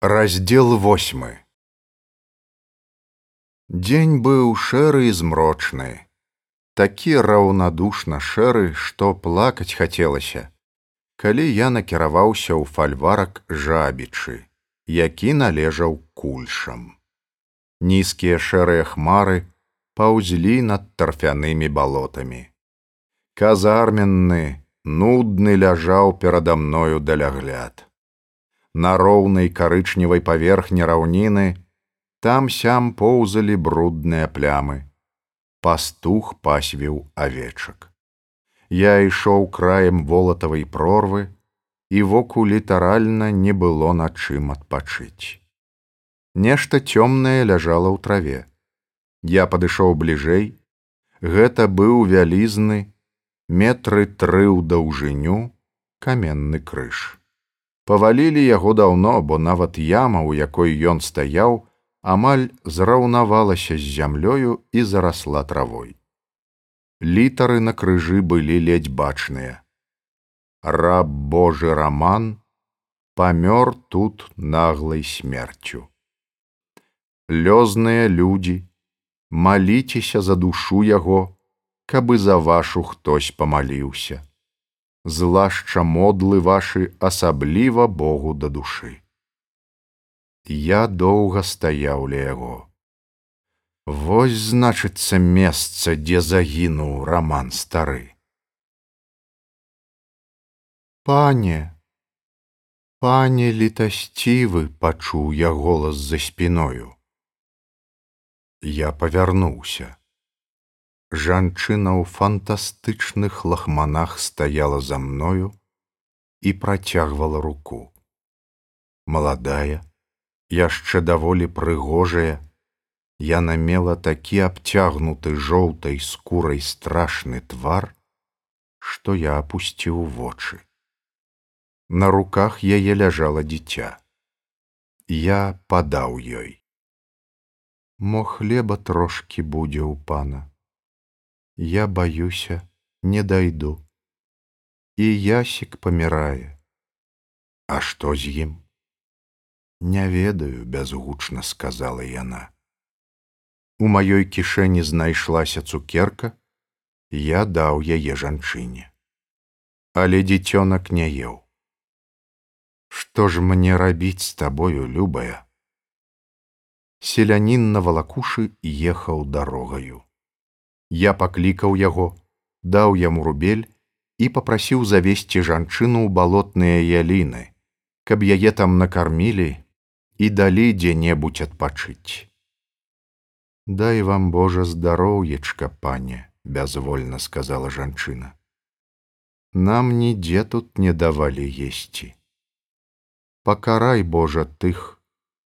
Раздзел восьмы Дзень быў шэры і змрочны, такі раўнадушна шэры, што плакаць хацелася, калі я накіраваўся ў фальварак жабічы, які належаў кульшам. Нізкія шэрыя хмары паўзлі над тарфянымі балотамі. Казарменны, нудны ляжаў перада мною далягляд на роўнай карычневай паверхні раўніны там сям поўзалі брудныя плямы. Пастух пасвіў авечак. Я ішоў краем волатавай прорвы і воку літаральна не было на чым адпачыць. Нешта цёмнае ляжала ў траве. Я падышоў бліжэй. Гэта быў вялізны метры тры ў даўжыню каменны крыж павалілі яго даўно, бо нават яма, у якой ён стаяў, амаль зраўнавалася з зямлёю і зарасла травой. Літары на крыжы былі ледзь бачныя. Раб Божы раман памёр тут наглай смерцю. Лёзныя людзі, маліцеся за душу яго, каб і за вашу хтось памаліўся злашча модлы вашы асабліва Богу да душы. Я доўга стаяў ля яго. Вось значыцца месца, дзе загінуў раман стары. Пане, пане літасцівы пачуў я голас за спіною. Я павярнуўся. Жанчына ў фантастычных лахманах стаяла за мною і працягвала руку. Маладая, яшчэ даволі прыгожая, яна мела такі абцягнуты жоўтай скурай страшны твар, што я апусціў вочы. На руках яе ляжала дзіця. Я падаў ёй. Мо хлеба трошкі будзе ў пана я баюся не дайду і ясік памірае а што з ім не ведаю бязгучна сказала яна у маёй кішэні знайшлася цукерка я даў яе жанчыне але дзіцёнак не еў што ж мне рабіць з табою любая? Селянін на валакушы ехаў дарогаю Я паклікаў яго, даў яму рубель і попрасіў завесці жанчыну ў балотныя яліны, каб яе там накармілі і далі дзе-небудзь адпачыць. Дай вам Божа здароўечка, пане, бязвольна сказала жанчына. Нам нідзе тут не давалі есці. Пакарай Божа тых,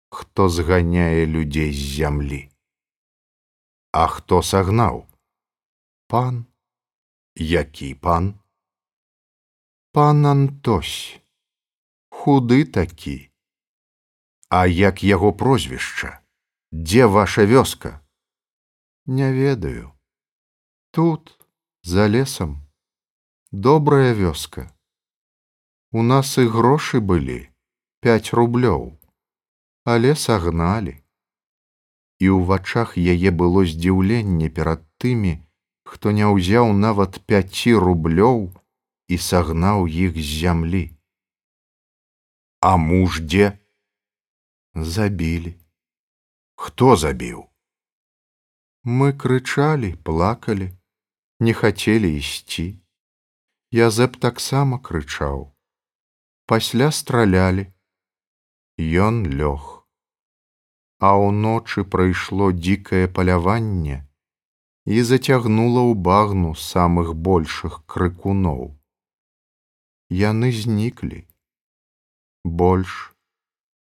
хто зганяе людзей з зямлі. А хто сагнаў? Пан? Які пан? Пан антось. Худы такі. А як яго прозвішча дзе ваша вёска? Не ведаю. Тут за лесам добрая вёска. У нас і грошы былі пять рублёў. Але сагналі. І ў вачах яе было здзіўленне перад тымі хто не ўзяў нават пяці рублёў і сагнаў іх з зямлі. А муж дзе? Забілі. Хто забіў? Мы крычалі плакалі не хацелі ісці. Язэп таксама крычаў. Пасля стралялі. Ён лёг. А ўночы прыйшло дзікае паляванне і зацягнула ў багну самых большых крыкуноў. Яны зніклі. Больш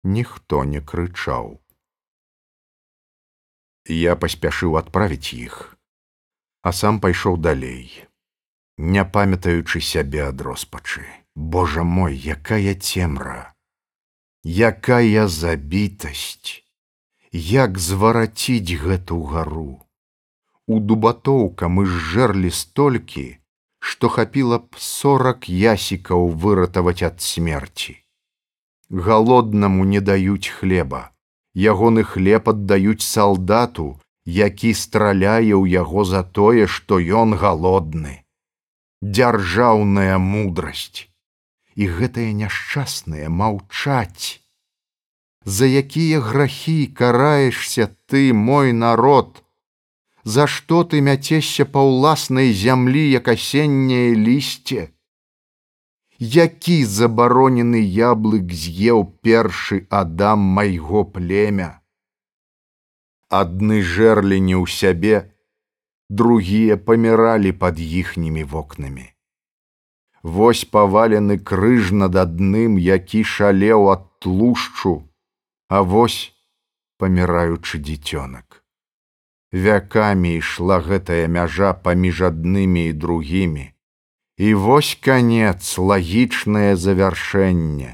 ніхто не крычаў. Я паспяшыў адправіць іх, а сам пайшоў далей, не памятаючы сябе ад роспачы. Божа мой, якая цемра, якая забітасць, як звараціць гэту гару у дубатоўка мы зжэрлі столькі, што хапіла б сорак ясікаў выратаваць ад смерці. галоднаму не даюць хлеба ягоны хлеб аддаюць салдату які страляе ў яго за тое што ён галодны. Дзяржаўная мудрасць і гэтыя няшчасныя маўчаць. За якія грахі караешся ты мой народ за што ты мяцешся па ўласнай зямлі як асенняе лісце які забаронены яблык з'еў першы адам майго племя? Адны жерлі не ў сябе другія паміралі пад іхнімі вокнамі. Вось павалены крыж над адным які шалеў ад тлушчу а вось паміраючы дзіцёнак вякамі ішла гэтая мяжа паміж аднымі і другімі І вось канец лагічнае завяршэнне,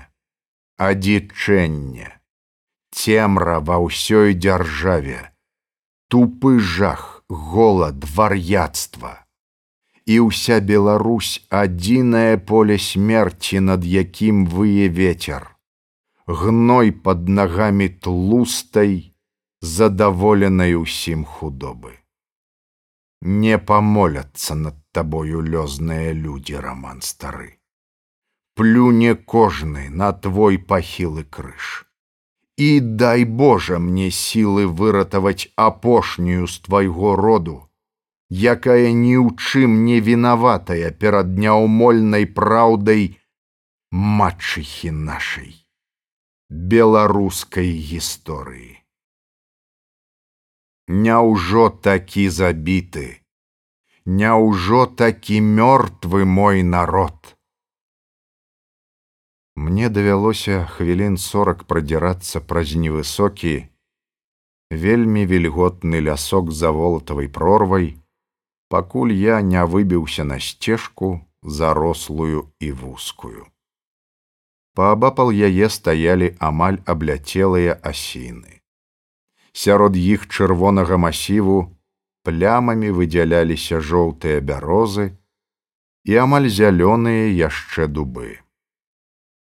адзічэнне, цемра ва ўсёй дзяржаве, тупы жах, голад, вар'яцтва. І ўся Беларусь адзінае поле смерці, над якім вые ветер, гной под нагамі тлустай, задаволенай усім худобы. Не памоляцца над табою лёзныя людзі раман стары плюне кожны на твой пахілы крыж і дай божа мне сілы выратаваць апошнюю з твайго роду якая ні ў чым не вінаватая перад няўмольнай праўдай матчыхі нашай беларускай гісторыі Няўжо такі забіты Няўжо такі мёртвы мой народ. Мне давялося хвілін сорак прадзірацца праз невысокі, вельмі вільготны лясок за волатавай прорвай, пакуль я не выбіўся на сцежку зарослую і вузкую. Паабапал яе стаялі амаль абляцелыя асіны. Сярод іх чырвонага масіву плямамі выдзяляліся жоўтыя бярозы і амаль зялёныя яшчэ дубы.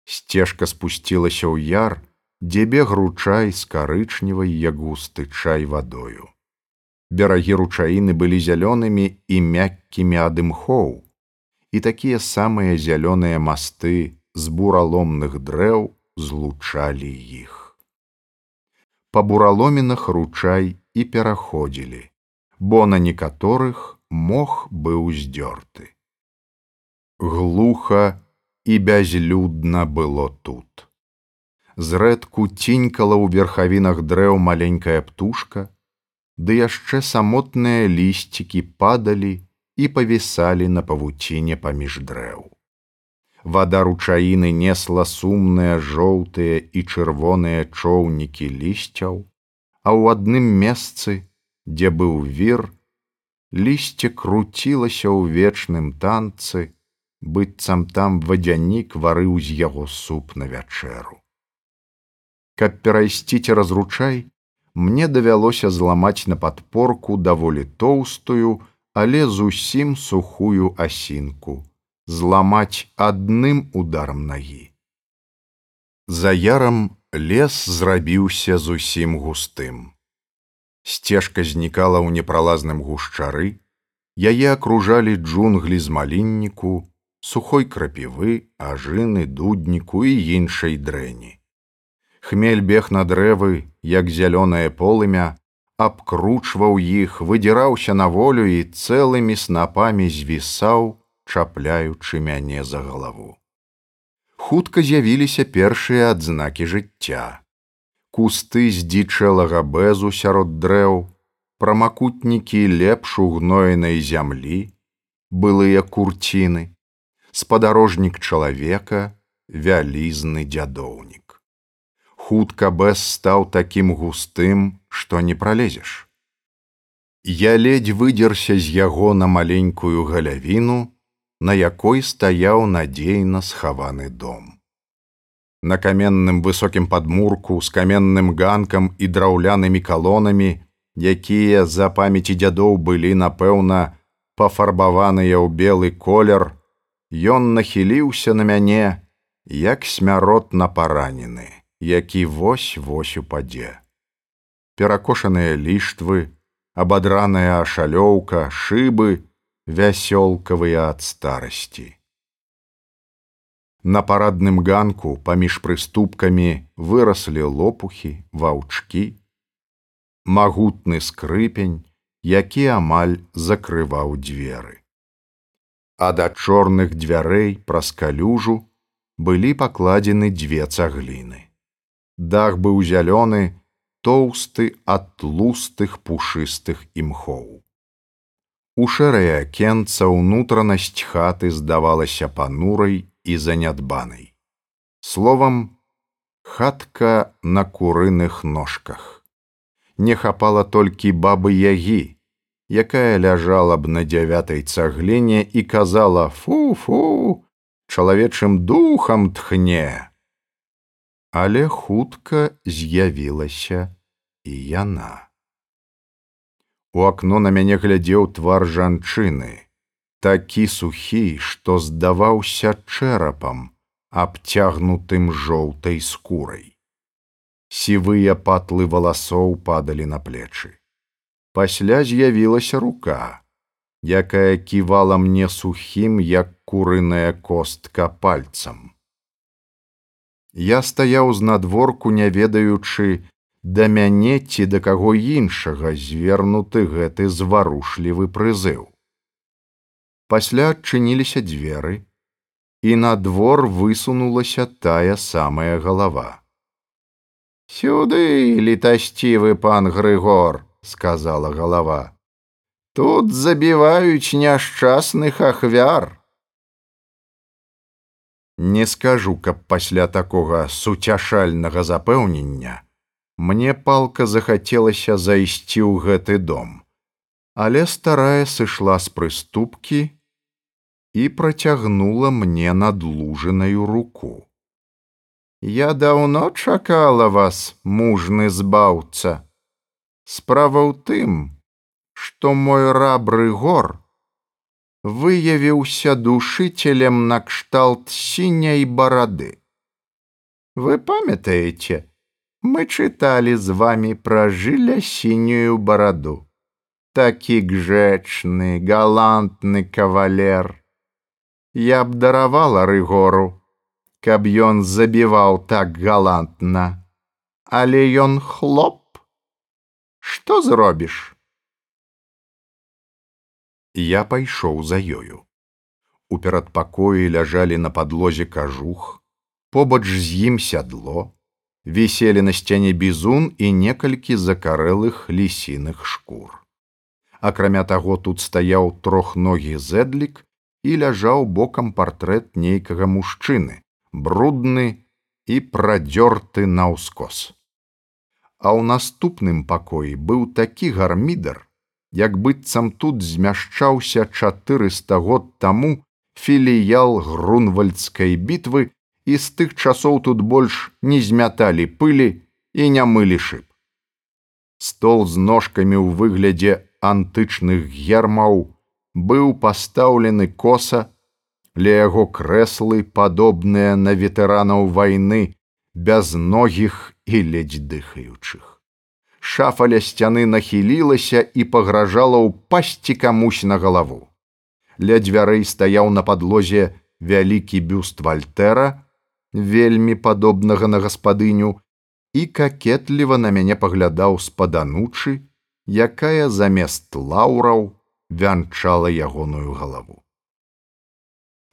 Сцежка спусцілася ў яр, дзе бег ручай з карычневай як густы чай вадою. Берагі ручаіны былі зялёнымі і мяккімі ад імхоў, і такія самыя зялёныя масты з бураломных дрэў злучалі іх. Па бураломінах ручай і пераходзілі бо на некаторых мох быў здёрты. Глуха і бязлюдна было тут. Зрэдку цінькала ў верхавінах дрэў маленькая птушка, ды яшчэ самотныя лісцікі падалі і павісалі на павуціне паміж дрэў. Вада ручаіны несла сумныя жоўтыя і чырвоныя чоўнікі лісцяў, а ў адным месцы дзе быў вір, лісце круцілася ў вечным танцы, быццам там вадзянік варыў з яго суп на вячэру. Каб перайсці цераз ручай, мне давялося зламаць на падпорку даволі тоўстую, але зусім сухую асінку, зламаць адным ударам нагі. За ярам лес зрабіўся зусім густым сцежка знікала ў непралазным гушчары, яе акружалі джунглі з малінніку, сухой крапівы, ажыны, дудніку і іншай дрэні. Хмель бег на дрэвы, як зялёнае полымя, абкручваў іх, выдзіраўся на волю і цэлымі снапамі звісаў, чапляючы мяне за галаву. Хутка з'явіліся першыя адзнакі жыцця кусты здзічэлага бэзу сярод дрэў, прамакутнікі лепш угноенай зямлі, былыя курціны, спадарожнік чалавека, вялізны дзядоўнік. Хутка бэз стаў такім густым, што не пралезеш. Я ледзь выдзерся з яго на маленькую галявіну, на якой стаяў надзейна схаваны дом на каменным высокім падмурку з каменным ганкам і драўлянымі калонамі, якія за памяці дзядоў былі, напэўна, пафарбаваныя ў белы колер, Ён нахіліўся на мяне як смяротна паранены, які вось-вось упадзе. Перакошаныя ліштвы, абадраная ашалёўка, шыбы, вясёлкавыя ад старасці. На парадным ганку паміж прыступкамі выраслі лопухі, ваўчкі, магутны скрыпень, які амаль закрываў дзверы. А да чорных дзвярэй праз калюжу былі пакладзены дзве цагліны. Дах быў зялёны, тоўсты ад тлустых пушыстых імхоў. У шэрае акенца ўнутранасць хаты здавалася панурай і занядбанай. Словам, хатка на курыных ножках. Не хапала толькі бабы ягі, якая ляжала б на дзявятай цаглене і казала: фу-фу, чалавечым духам тхне. Але хутка з'явілася і яна. У акно на мяне глядзеў твар жанчыны такі сухі, што здаваўся чэрапам, абцягнутым жоўтай скурай. Сівыя патлы валасоў падалі на плечы. Пасля з'явілася рука, якая ківала мне сухім, як курыная костка пальцам. Я стаяў з надворку, не ведаючы, да мяне ці да каго іншага звернуты гэты зварушлівы прызыў. Пасля адчыніліся дзверы і на двор высунулася тая самая галава. Сюды літасцівы пан грыгор сказала галава. Тут забіваюць няшчасных ахвяр! Не скажу каб пасля такога суцяшальнага запэўнення мне палка захацелася зайсці ў гэты дом але старая сышла з прыступкі і працягнула мне надлужанаю руку. Я даўно чакала вас, мужны збаўца. Справа ў тым, што мой рабры гор выявіўся душыцелем накшталт сіняй барады. Вы памятаеце, мы чыталі з вами пра жылля сінюю бараду. Такі гжэчны, галантны кавалер я б даравала рыгору, каб ён забіваў так галантна, але ён хлоп, што зробіш? Я пайшоў за ёю. У перадпакоі ляжалі на падлозе кажух, побач з ім сядло, віселі на сцяне бізун і некалькі закарэлых лісіных шкур. Акрамя таго тут стаяў трохногі зэдлік і ляжаў бокам партрэт нейкага мужчыны, брудны і прадзёрты наўскос. А ў наступным пакоі быў такі гармідар, як быццам тут змяшчаўся чатырыста год таму філіял грунвальдскай бітвы і з тых часоў тут больш не змяталі пылі і не мылі шып. Стол з ножкамі ў выглядзе антычных гермаў быў пастаўлены коса ля яго крэслы падобныя на ветэранаў вайны без ногіх і ледзь дыхаючых шафа ля сцяны нахілілася і пагражала ўпасці камусь на галаву ля дзвярэй стаяў на падлозе вялікі бюст вальтэра вельмі падобнага на гаспадыню і какетліва на мяне паглядаў спаданучы якая замест лаўраў вянчала ягоную галаву.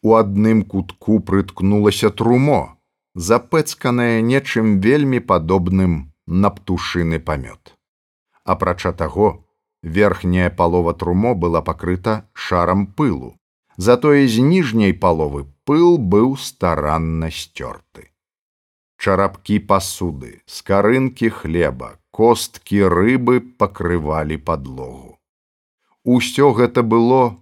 У адным кутку прыткнулася трумо, запэцканае нечым вельмі падобным на птушыны памёт. Апрача таго, верхняя палова трумо была пакрыта шарам пылу, затое з ніжняй паловы пыл быў старанна сцёрты. Чарапкі пасуды, скарынкі хлеба, косткі рыбы пакрывалі падлогу. Усё гэта было,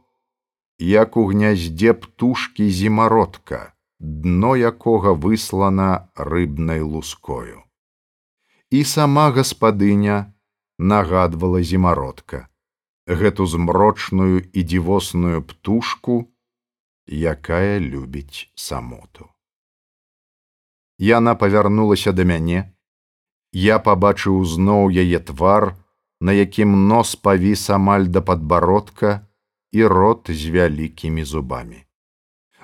як у гняздзе птушкі зімародка, дно якога выслана рыбнай лускою. І сама гаспадыня нагадвала зімародка, гэту змрочную і дзівосную птушку, якая любіць самоту. Яна павярнулася да мяне. Я пабачыў зноў яе твар, на якім нос павіс амаль да падбародка і рот з вялікімі зубамі.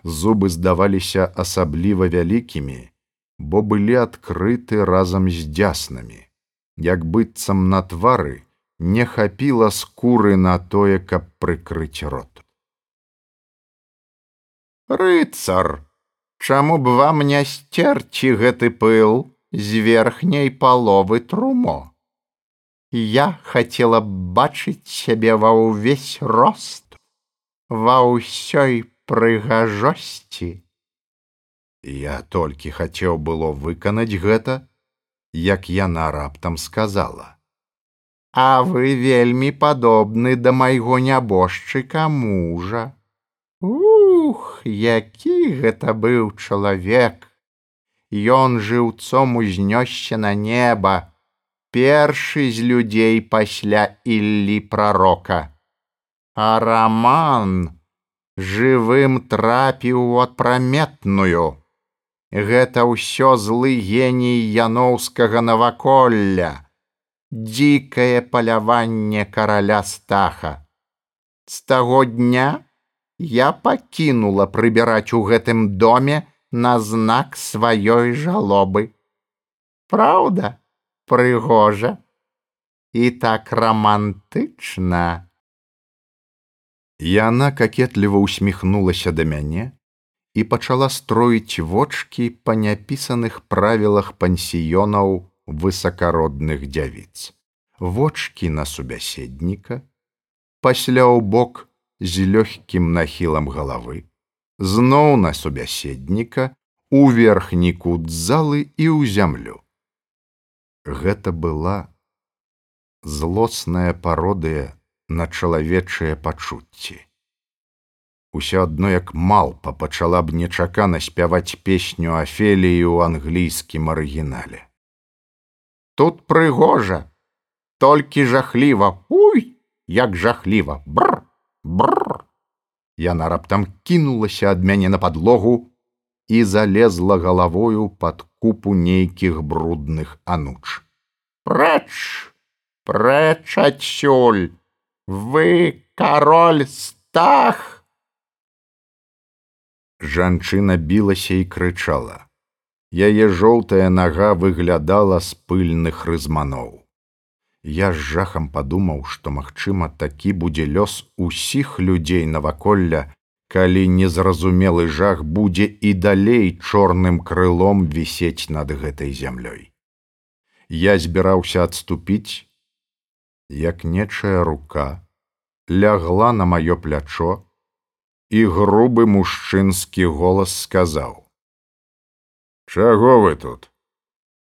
Зубы здаваліся асабліва вялікімі, бо былі адкрыты разам з дзяснамі, як быццам на твары не хапіла скуры на тое, каб прыкрыць рот. Рыцар, чаму б вам не сцерці гэты пыл з верхняй паловы трумо? Я хацела б бачыць сябе ва ўвесь рост, ва ўсёй прыгажосці. Я толькі хацеў было выканаць гэта, як яна раптам сказала: « А вы вельмі падобны да майго нябожчыка мужа. Ух, які гэта быў чалавек! Ён жыўцом узнёсся на неба, першы з людзей пасля іллі прарока. А раман жывым трапіў у адпраметную. Гэта ўсё злы геній яноўскага наваколля, дзікае паляванне караля стаха. З таго дня, я пакінула прыбіраць у гэтым доме на знак сваёй жалобы. Праўда, прыгожа і так романтычна. Яна какетліва усміхнулася да мяне і пачала строіць вочки па няпісаных правілах пансіёнаў высакародных дзявіц. Вочки на субяседніка, пасля ў бок з лёгкім нахілам галавы, зноў на субяседніка, у верхні кут залы і ў зямлю. Гэта была злосная пародыя на чалавечыя пачуцці. Усё адно як малпа пачала б нечакана спяваць песню афеліі ў англійскім арыгінале. Тут прыгожа, толькі жахліва, уй, як жахліва, бр! Бррр! Яна раптам кінулася ад мяне на падлогу і залезла галавою пад купу нейкіх брудных ануч. Прэч, прэч адсюль, вы кароль стах. Жанчына білася і крычала. Яе жоўтая нага выглядала з пыльных рызманоў. Я з жахам падумаў, што, магчыма, такі будзе лёс усіх людзей наваколля, калі незразумелы жах будзе і далей чорным крылом вісець над гэтай зямлёй. Я збіраўся адступіць, як нечая рука лягла на маё плячо, і грубы мужчынскі голас сказаў: « Чаго вы тут?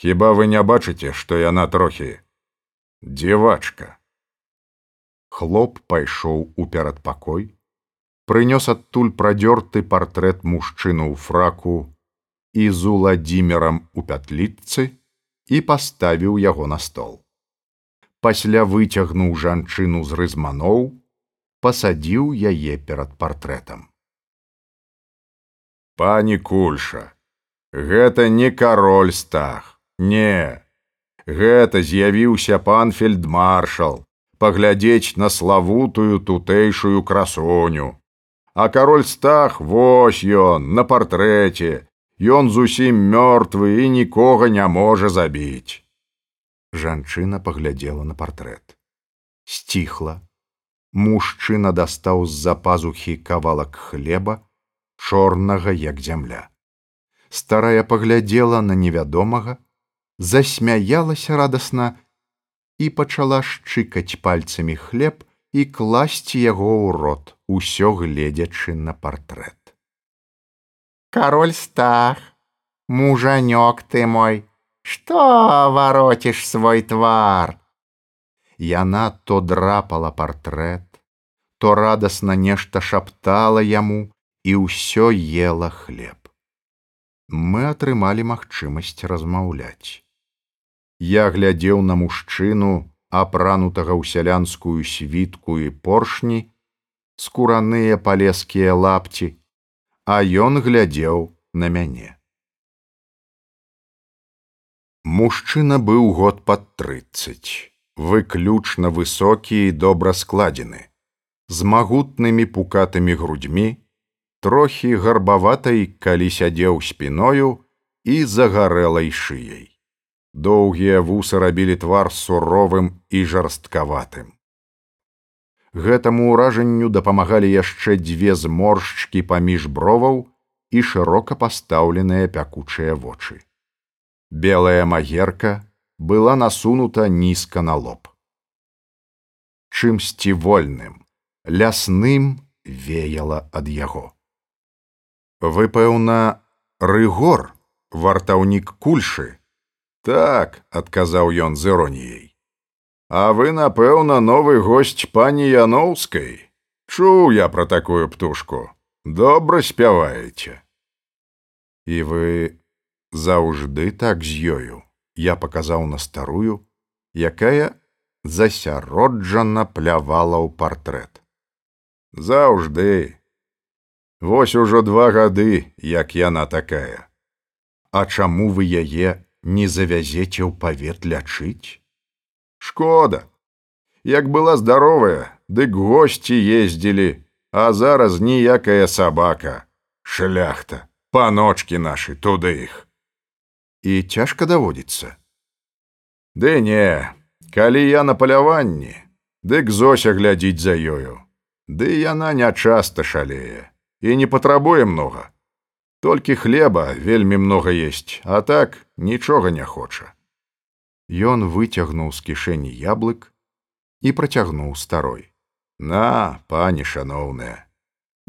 Хіба вы не бачыце, што яна трохі, Дзевачка. Хлоп пайшоў у перадпакой, прынёс адтуль прадзёрты партрэт мужчыну ў фраку і з уладзімерам у пятліцы і паставіў яго на стол. Пасля выцягнуў жанчыну з рызманоў, пасадзіў яе перад партрэтам. Пані кульша, гэта не кароль стах, не, гэта з'явіўся пан фельдмаршал паглядзець на славутую тутэйшую красоню. А кароль стах вось ён на партрэце. Ён зусім мёртвы і нікога не можа забіць. Жанчына паглядзела на партрэт. Сціхла. Мужчына дастаў з-за пазухі кавалак хлеба чорнага як зямля старая паглядзела на невядомага засмяялася радасна і пачала шчыкаць пальцамі хлеб і класці яго ў рот, усё гледзячы на партрэт. Кароль стах, мужанёк ты мой, што вароціш свой твар. Яна то драпала партрэт, то радасна нешта шаптала яму і ўсё ела хлеб. Мы атрымалі магчымасць размаўляць. Я глядзеў на мужчыну, апранутага ў сялянскую світку і поршні, скураныя палескія лапці, а ён глядзеў на мяне. Мужчына быў год пад трыццаць, выключна высокі і добра складзены, з магутнымі пукатымі грудьмі, трохі гарбаватай, калі сядзеў спіною і загарэлай шыяй. Доўгія вусы рабілі твар суровым і жарсткаватым. Гэтаму ўражанню дапамагалі яшчэ дзве зморшчкі паміж броваў і шырока пастаўленыя пякучыя вочы. Белая магерка была насунута нізка на лоб. Чымсьці вольным, лясным веяла ад яго. Вы, пэўна, рыгор, вартаўнік кульшы, так адказаў ён з іроніяй. А вы напэўна новы госць пані яноўскай. Чуў я пра такую птушку. Добра спяваеце. І вы заўжды так з ёю? Я паказаў на старую якая засяроджана плявала ў партрэт. Заўжды вось ужо два гады як яна такая. А чаму вы яе не завязеце ў павет лячыць? Шкода. Як была здаровая дык госці ездзілі а зараз ніякая сабака. Шляхта паночки нашы туды іх. І цяжка даводзіцца? Ды не калі я на паляванні дык зося глядзіць за ёю. Ды яна нячаста шалее і не патрабуе многа. Толькі хлеба вельмі многа есть а так нічога не хоча. Ён выцягнуў з кішэні яблык і працягнуў старой. На пані шаноўная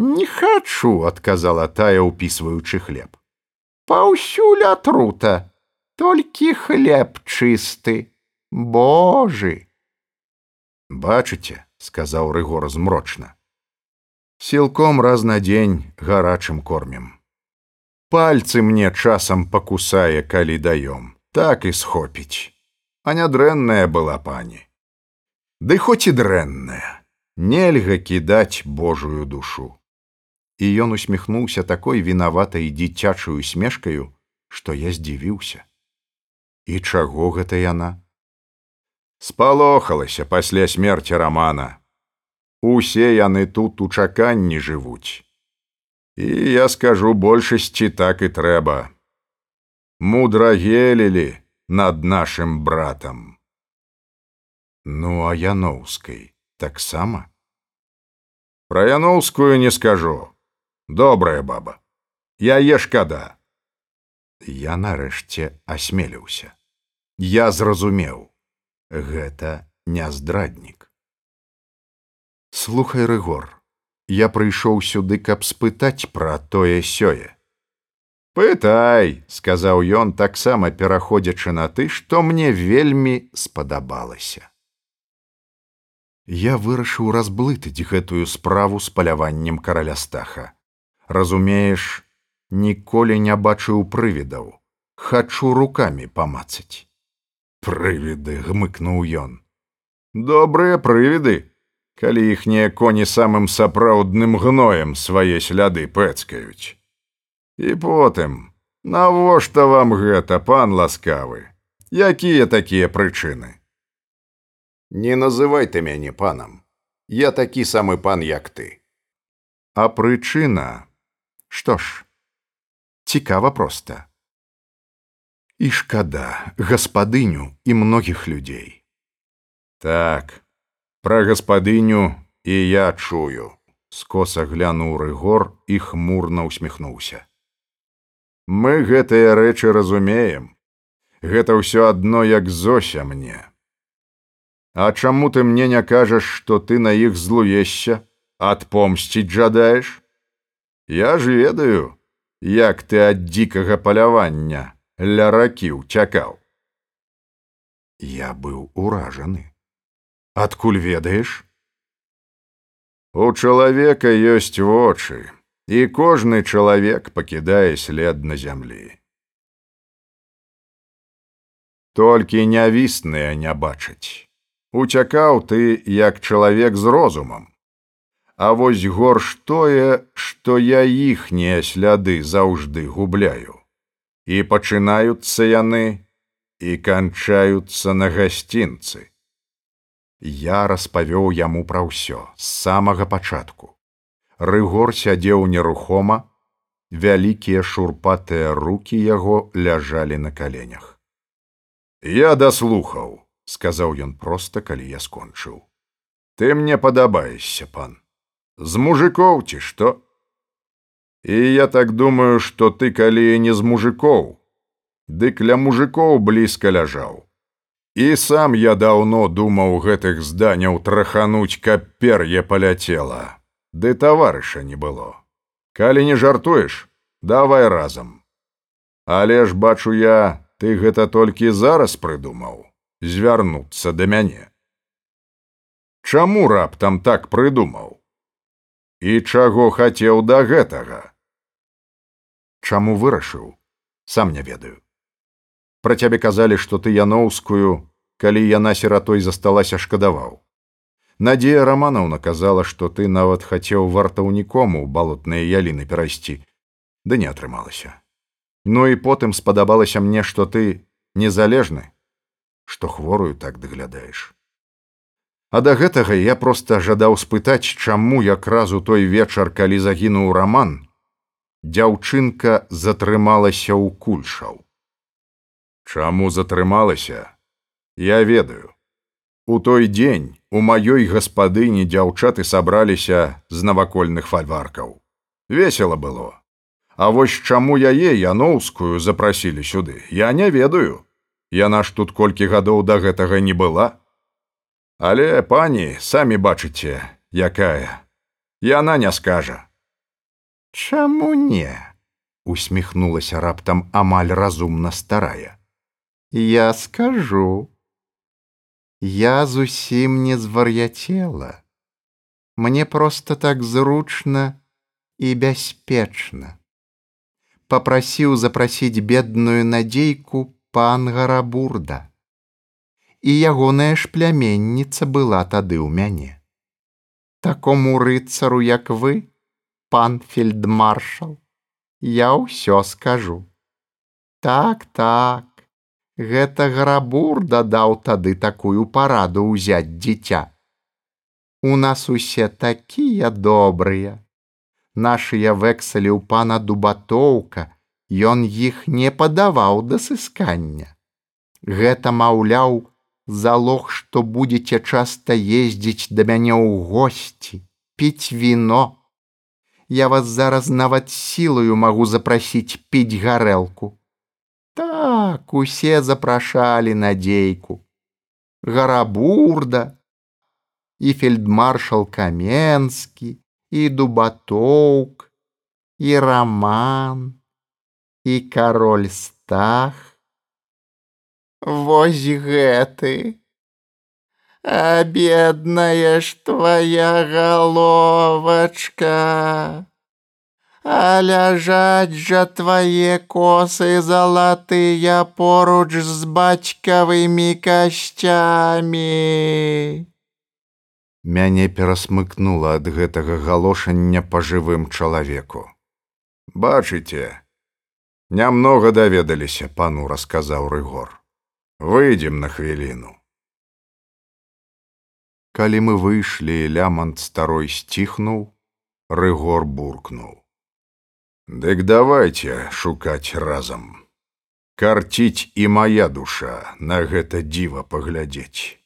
не хачу адказала тая ўпісваючы хлеб. Паўсюль атрута толькі хлеб чысты божы бачыце сказаў рыгор змрочна сілком раз на дзень гарачым кормім. Пальцы мне часам пакусае калі даём. Так і схопіць. А не дрэнная была пані. Ды хоць і дрэнная. Нельга кідаць божую душу. І ён усміхнуўся такой вінаватай дзіцячую смешкаю што я здзівіўся. І чаго гэта яна? Спалохалася пасля смерти рамана усе яны тут у чаканні жывуць. І я скажу большасці так і трэба. Мудра гелілі над нашим братом ну а яноўскай таксама? Про яноўскую не скажу. Добрая баба. Яе шкада. Я нарэшце асмеліўся. Я зразумеў. Гэта не здраднік слухай рыгор я прыйшоў сюды, каб спытаць пра тое сёе. Пытай, сказаў ён таксама пераходзячы на ты, што мне вельмі спадабалася. Я вырашыў разблытыць гэтую справу з паляваннем караля стаха. Разумееш, ніколі не бачыў прывідаў, хачу рукамі памацаць. Прывіды гмыкнуў ён. Добрыя прывіды, калі іхнія коні самым сапраўдным гноем свае сляды пэцкаюць. І потым, навошта вам гэта, пан ласкавы, якія такія прычыны? Не называй ты мяне панам, я такі самы пан, як ты. А прычына, што ж, цікава проста. І шкада гаспадыню і многіх людзей. Так, Пра гаспадыню і я чую, скоса глянуў рыгор і хмурна усміхнуўся. Мы гэтыя рэчы разумеем. Гэта ўсё адно як зося мне. А чаму ты мне не кажаш, што ты на іх злуешся, адпомсціць жадаеш? Я ж ведаю, як ты ад дзікага палявання ля ракі ўцякаў. Я быў уражаны адкуль ведаеш? У чалавека ёсць вочы і кожны чалавек пакідае след на зямлі. Толькі нявісныя не бачаць. Уцякаў ты як чалавек з розумам. А вось горш тое што я іхнія сляды заўжды губляю. І пачынаюцца яны і канчаюцца на гасцінцы. Я распавёў яму пра ўсё з самага пачатку. Рыгор сядзеў нерухома, вялікія шурпатыя руки яго ляжалі на каленях. Я даслухаў, сказаў ён проста, калі я скончыў. Ты мне падабаешся, пан. З мужикоў ці што? І я так думаю, што ты калі не з мужикоў, дык ля мужикоў блізка ляжаў. І сам я даўно думаў гэтых зданяў трахануць, каб пер'е паляцела, ды таварыша не было. Калі не жартуеш, давай разам. Але ж бачу я, ты гэта толькі зараз прыдумаў звярнуцца да мяне. Чаму раптам так прыдумаў? І чаго хацеў да гэтага? Чаму вырашыў, сам не ведаю. Пра цябе казалі, што ты яноўскую, калі яна сіратой засталася шкадаваў. Надзея раманаўна казала, што ты нават хацеў вартаўніком у балотныя яліны перайсці, ды не атрымалася. Ну і потым спадабалася мне, што ты незалежны, што хворую так даглядаеш. А да гэтага я проста жадаў спытаць, чаму якраз у той вечар, калі загінуў раман, дзяўчынка затрымалася ў кульшаў. Чаму затрымалася? Я ведаю. У той дзень у маёй гаспадыні дзяўчаты сабраліся з навакольных фальваркаў. Весела было. А вось чаму яе яноўскую запрасілі сюды, я не ведаю. Яна ж тут колькі гадоў да гэтага не была. Але пані, самі бачыце, якая. Яна не скажа. Чаму не? усміхнулася раптам амаль разумна старая. Я скажу я зусім не звар'яцела. Мне просто так зручна і бяспечна. Папрасіў запрасіць бедную надзейку пан гарабурда. І ягоная ж пляменніца была тады ў мяне. Такому рыцару, як вы, пан фельдмаршал, я ўсё скажу. Так, так, Гэта грабур дадаў тады такую параду ўзяць дзіця. У нас усе такія добрыя. Нашыя вексалі ў пана дубатоўка, ён іх не падаваў да сыскання. Гэта маўляў, залог, што будзеце часта ездзіць да мяне ў госці, піць віно. Я вас зараз нават сілаю магу запрасіць піць гарэлку. Так усе запрашалі надзейку. Гарабурда, і фельдмаршал Каменскі, і дубатоўк, і раман, і кароль стах. Вось гэты. А бедная ж твоя головачка А ляжаць жа твае косы залатыя поруч з бацькавымі касцямі. Мяне перасмыкнула ад гэтага галошання па жывым чалавеку. Бачыце, нямнога даведаліся, пану расказаў рыгор. Выйдзем на хвіліну. Калі мы выйшлі, лямант старой сціхнуў, рыгор буркнуў. Дык давайте шукаць разам. Карціць і моя душа на гэта дзіва паглядзець.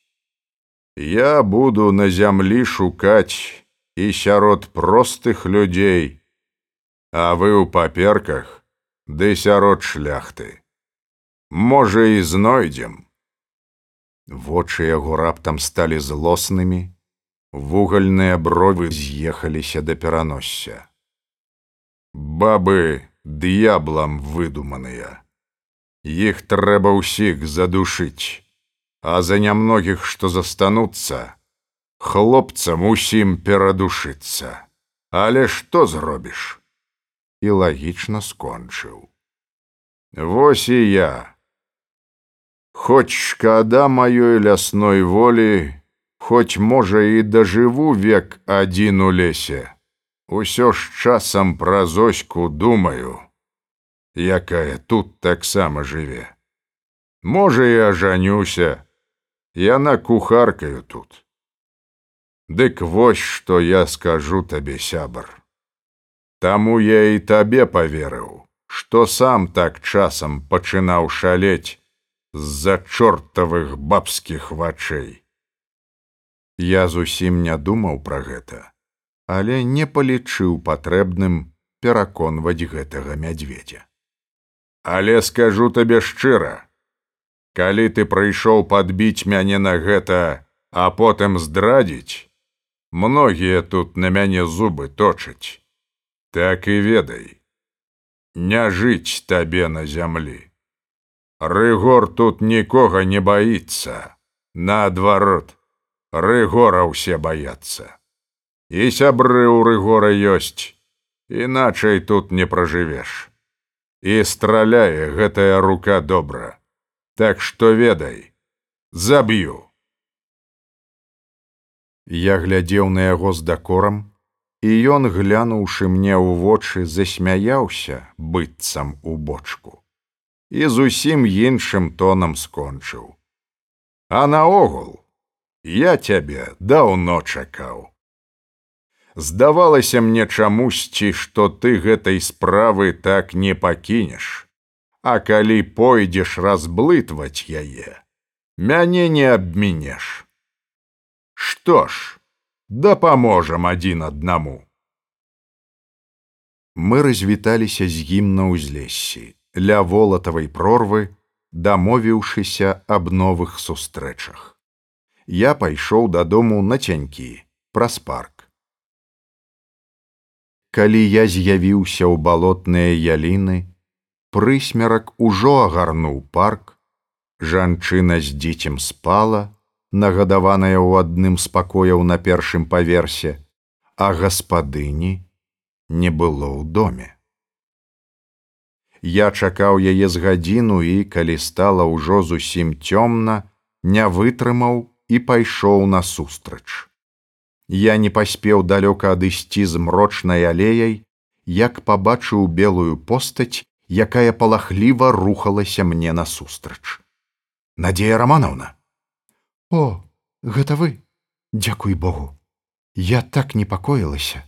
Я буду на зямлі шукаць і сярод простых людзей, а вы ў паперках ды сярод шляхты. Можа і знойдзем. Вочы яго раптам сталі злоснымі, вугальныя бровы з'ехаліся да пераносся бабы д'яблам выдуманыя. Іх трэба ўсіх задушыць, а за нямногіх, што застануцца, хлопцам усім перадушыцца. Але што зробіш? І лагічна скончыў. Вось і я. Хоць шкада маёй лясной волі, хоць можа і дажыву век адзін у лесе Усё ж часам пра зоську думаю, якая тут таксама жыве. Можа, я жанюся, яна кухаркаю тут. Дык вось што я скажу табе сябар. Таму я і табе паверыў, што сам так часам пачынаў шалець з-за чортавых бабскіх вачэй. Я зусім не думаў пра гэта, але не палічыў патрэбным пераконваць гэтага мядзведзя. Але скажу табе шчыра, калі ты прыйшоў падбіць мяне на гэта, а потым здрадзіць, многія тут на мяне зубы точаць. Так і ведай, не жыць табе на зямлі. Рыгор тут нікога не баіцца, наадварот, рыгора ўсе баяцца. І сябры ў рыгора ёсць, іначай тут не пражывеш. І страляе гэтая рука добра. Так што ведай, заб'ю. Я глядзеў на яго з дакорам, і ён, глянуўшы мне ў вочы, засмяяўся быццам у бочку. І зусім іншым тонам скончыў. А наогул, я цябе даўно чакаў. Здавалася мне чамусьці, што ты гэтай справы так не пакінеш, А калі пойдзеш разблытваць яе, мяне не абмінеш. Што ж, дапаможам адзін аднаму. Мы развіталіся з ім на ўзлессі, ля волатавай прорвы, дамовіўшыся аб новых сустрэчах я пайшоў дадому на цянькі праз парк. Калі я з'явіўся ў балотныя яліны, прысмерак ужо агарнуў парк, жанчына з дзіцем спала, нагадаваная ў адным з пакояў на першым паверсе, а гаспадыні не было ў доме. Я чакаў яе з гадзіну і, калі стала ўжо зусім цёмна, не вытрымаў і пайшоў насустрач. Я не паспеў далёка адысці з мрочнай алеяй, як пабачыў белую постаць, якая палахліва рухалася мне насустрач. Надзея романовна? О гэта вы. Дзякуй богу. Я так непакоілася.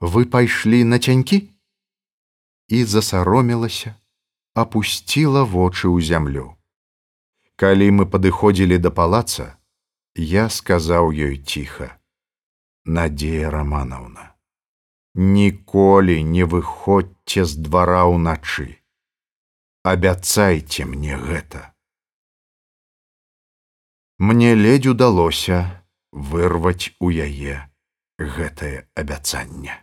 Вы пайшлі на цянькі? І засаромілася опусціла вочы ў зямлю. Калі мы падыходзілі да палаца я сказаў ёй ціха надзея романовна. Ніколі не выходзьце з двара ўначы абяцайце мне гэта мне ледзь удалося вырваць у яе гэтае абяцанне